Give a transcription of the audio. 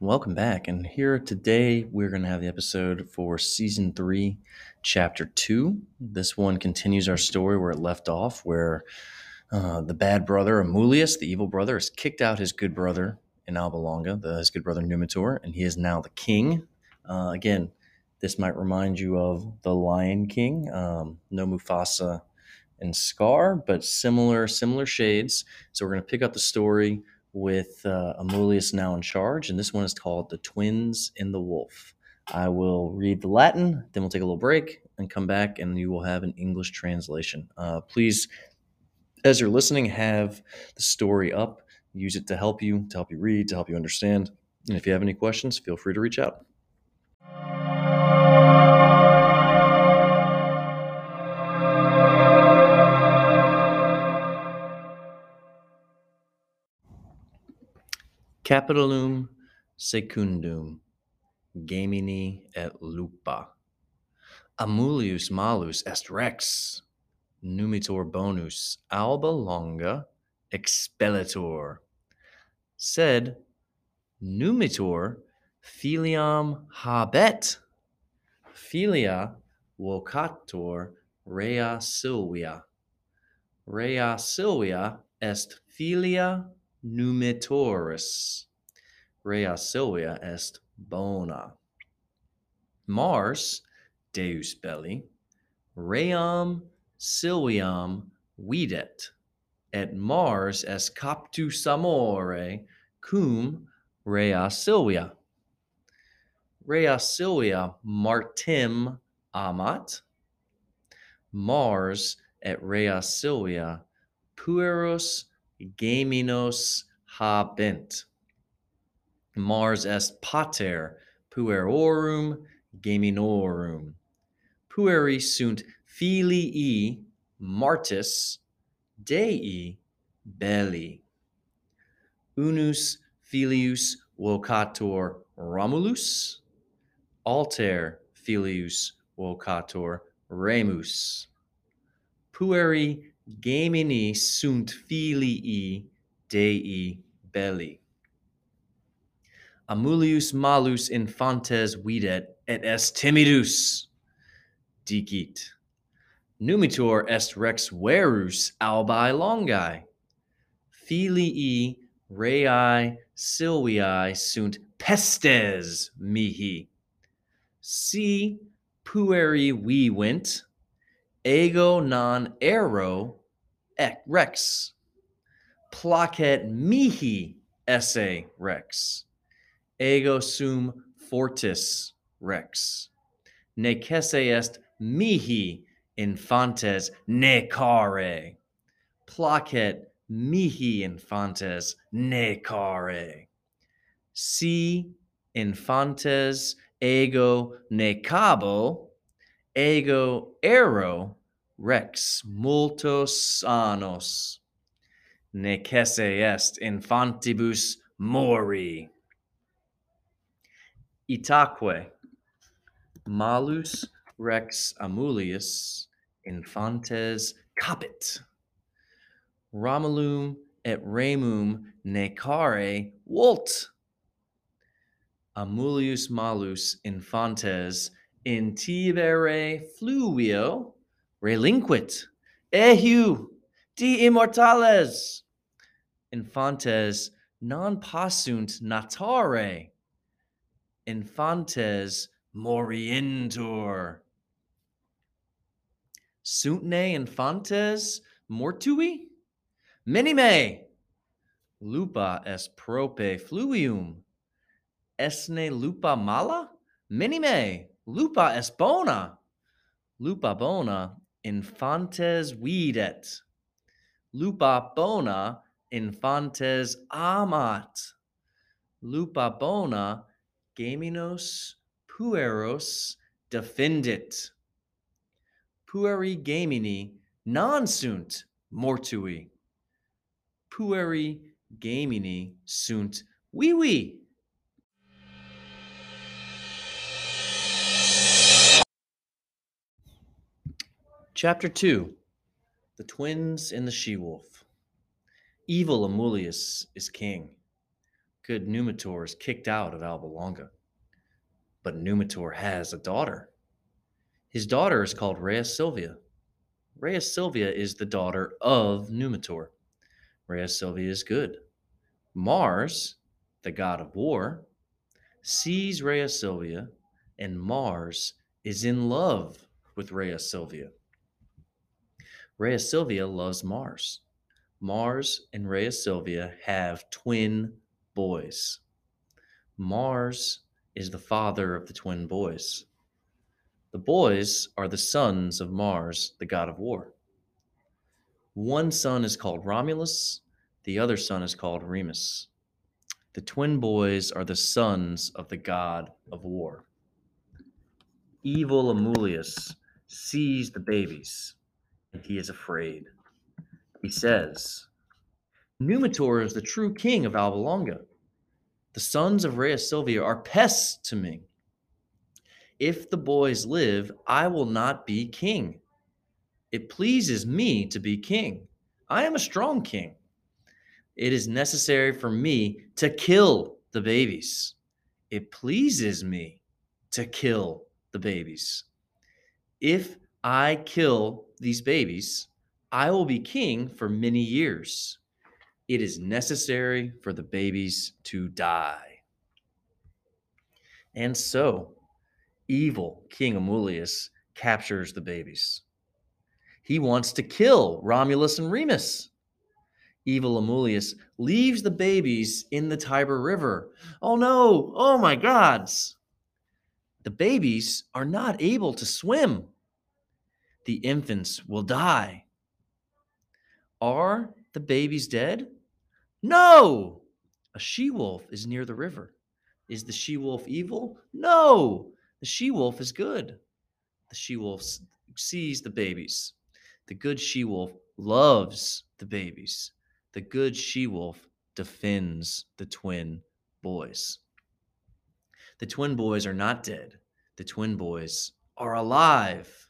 Welcome back. And here today, we're going to have the episode for season three, chapter two. This one continues our story where it left off, where uh, the bad brother, Amulius, the evil brother, has kicked out his good brother in Alba Longa, the, his good brother Numitor, and he is now the king. Uh, again, this might remind you of the Lion King, um, no Mufasa and Scar, but similar similar shades. So we're going to pick up the story with uh, Amulius now in charge, and this one is called The Twins and the Wolf. I will read the Latin, then we'll take a little break and come back, and you will have an English translation. Uh, please, as you're listening, have the story up. Use it to help you, to help you read, to help you understand. And if you have any questions, feel free to reach out. Capitalum secundum gemini et lupa. Amulius malus est rex, numitor bonus, alba longa expellitor. Sed numitor filiam habet, filia vocator rea Silvia. Rea Silvia est filia numitoris Rea Silvia est bona. Mars, Deus belli, ream Silviam videt, et Mars est captus amore cum rea Silvia. Rea Silvia Martim amat, Mars et rea Silvia pueros gaminos habent. Mars est pater puerorum gaminorum. Pueri sunt filii martis Dei belli. Unus filius vocator Romulus, alter filius vocator Remus. Pueri Gemini sunt filii Dei belli. Amulius malus infantes videt et est timidus. Dicit. Numitor est rex verus albi longae. Filii rei Silviae sunt pestes mihi. Si pueri vivent, ego non ero rex. Placet mihi esse rex. Ego sum fortis rex. Necesse est mihi infantes necare. Placet mihi infantes necare. Si infantes ego necabo, ego ero rex multos annos necesse est infantibus mori. Itaque. Malus rex amulius infantes capit. Romulum et remum necare volt amulius malus infantes in tibere fluvio relinquit. Ehu de immortales. Infantes non passunt natare. Infantes morientur. Sunt ne infantes mortui? Minime. Lupa est prope fluvium. Esne lupa mala? Minime. Lupa est bona. Lupa bona infantes videt. Lupa bona infantes amat. Lupa bona gaminos pueros defendit. Pueri gamini non sunt mortui. Pueri gamini sunt vivi. Chapter 2 The Twins and the She Wolf. Evil Amulius is king. good Numitor is kicked out of Alba Longa. But Numitor has a daughter. His daughter is called Rhea Silvia. Rhea Silvia is the daughter of Numitor. Rhea Silvia is good. Mars, the god of war, sees Rhea Silvia, and Mars is in love with Rhea Silvia. Rhea Silvia loves Mars. Mars and Rhea Silvia have twin boys. Mars is the father of the twin boys. The boys are the sons of Mars, the god of war. One son is called Romulus, the other son is called Remus. The twin boys are the sons of the god of war. Evil Amulius sees the babies, and he is afraid. He says, Numitor is the true king of Alba Longa. The sons of Rhea Silvia are pests to me. If the boys live, I will not be king. It pleases me to be king. I am a strong king. It is necessary for me to kill the babies. It pleases me to kill the babies. If I kill these babies, I will be king for many years. It is necessary for the babies to die. And so, evil King Amulius captures the babies. He wants to kill Romulus and Remus. Evil Amulius leaves the babies in the Tiber River. Oh no! Oh my gods! The babies are not able to swim. The infants will die. Are the babies dead? No! A she wolf is near the river. Is the she wolf evil? No! The she wolf is good. The she wolf sees the babies. The good she wolf loves the babies. The good she wolf defends the twin boys. The twin boys are not dead. The twin boys are alive.